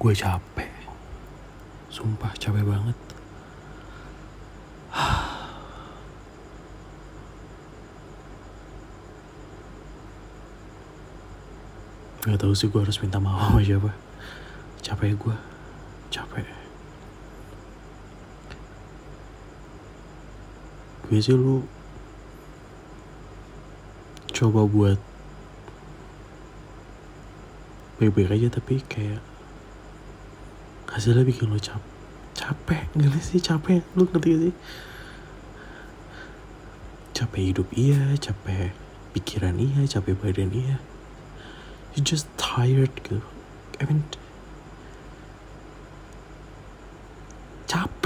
gue capek. Sumpah capek banget. Gak tahu sih gue harus minta maaf sama siapa. Capek gue Capek. Sih lu Coba buat Baik-baik aja tapi kayak hasilnya bikin lo cap capek. Gak sih capek. Lu ngerti gak sih? Capek hidup iya capek pikiran iya capek badan iya. You just tired gitu. I mean capek.